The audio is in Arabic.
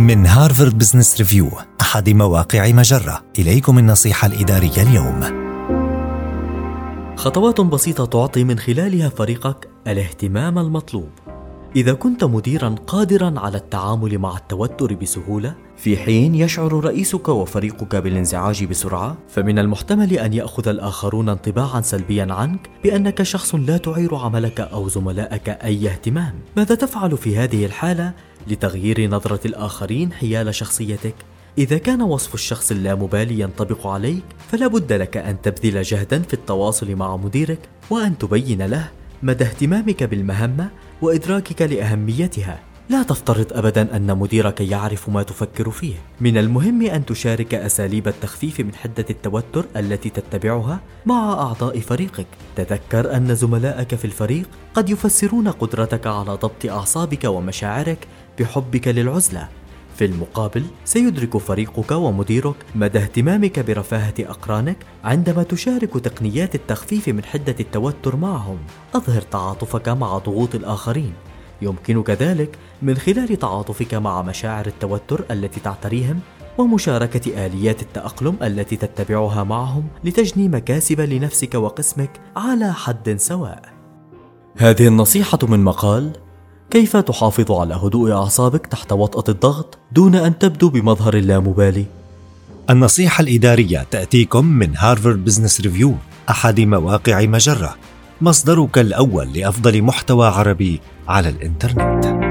من هارفارد بزنس ريفيو أحد مواقع مجرة. إليكم النصيحة الإدارية اليوم. خطوات بسيطة تعطي من خلالها فريقك الاهتمام المطلوب. إذا كنت مديرا قادرا على التعامل مع التوتر بسهولة في حين يشعر رئيسك وفريقك بالانزعاج بسرعة فمن المحتمل أن يأخذ الآخرون انطباعا سلبيا عنك بأنك شخص لا تعير عملك أو زملائك أي اهتمام. ماذا تفعل في هذه الحالة؟ لتغيير نظرة الآخرين حيال شخصيتك؟ إذا كان وصف الشخص اللامبالي ينطبق عليك فلا بد لك أن تبذل جهدا في التواصل مع مديرك وأن تبين له مدى اهتمامك بالمهمة وإدراكك لأهميتها. لا تفترض ابدا أن مديرك يعرف ما تفكر فيه. من المهم أن تشارك أساليب التخفيف من حدة التوتر التي تتبعها مع أعضاء فريقك. تذكر أن زملائك في الفريق قد يفسرون قدرتك على ضبط أعصابك ومشاعرك بحبك للعزلة. في المقابل سيدرك فريقك ومديرك مدى اهتمامك برفاهة أقرانك عندما تشارك تقنيات التخفيف من حدة التوتر معهم. أظهر تعاطفك مع ضغوط الآخرين. يمكنك ذلك من خلال تعاطفك مع مشاعر التوتر التي تعتريهم ومشاركة آليات التأقلم التي تتبعها معهم لتجني مكاسب لنفسك وقسمك على حد سواء. هذه النصيحة من مقال كيف تحافظ على هدوء أعصابك تحت وطأة الضغط دون أن تبدو بمظهر اللامبالي؟ النصيحة الإدارية تأتيكم من هارفارد بزنس ريفيو أحد مواقع مجرة مصدرك الأول لأفضل محتوى عربي على الإنترنت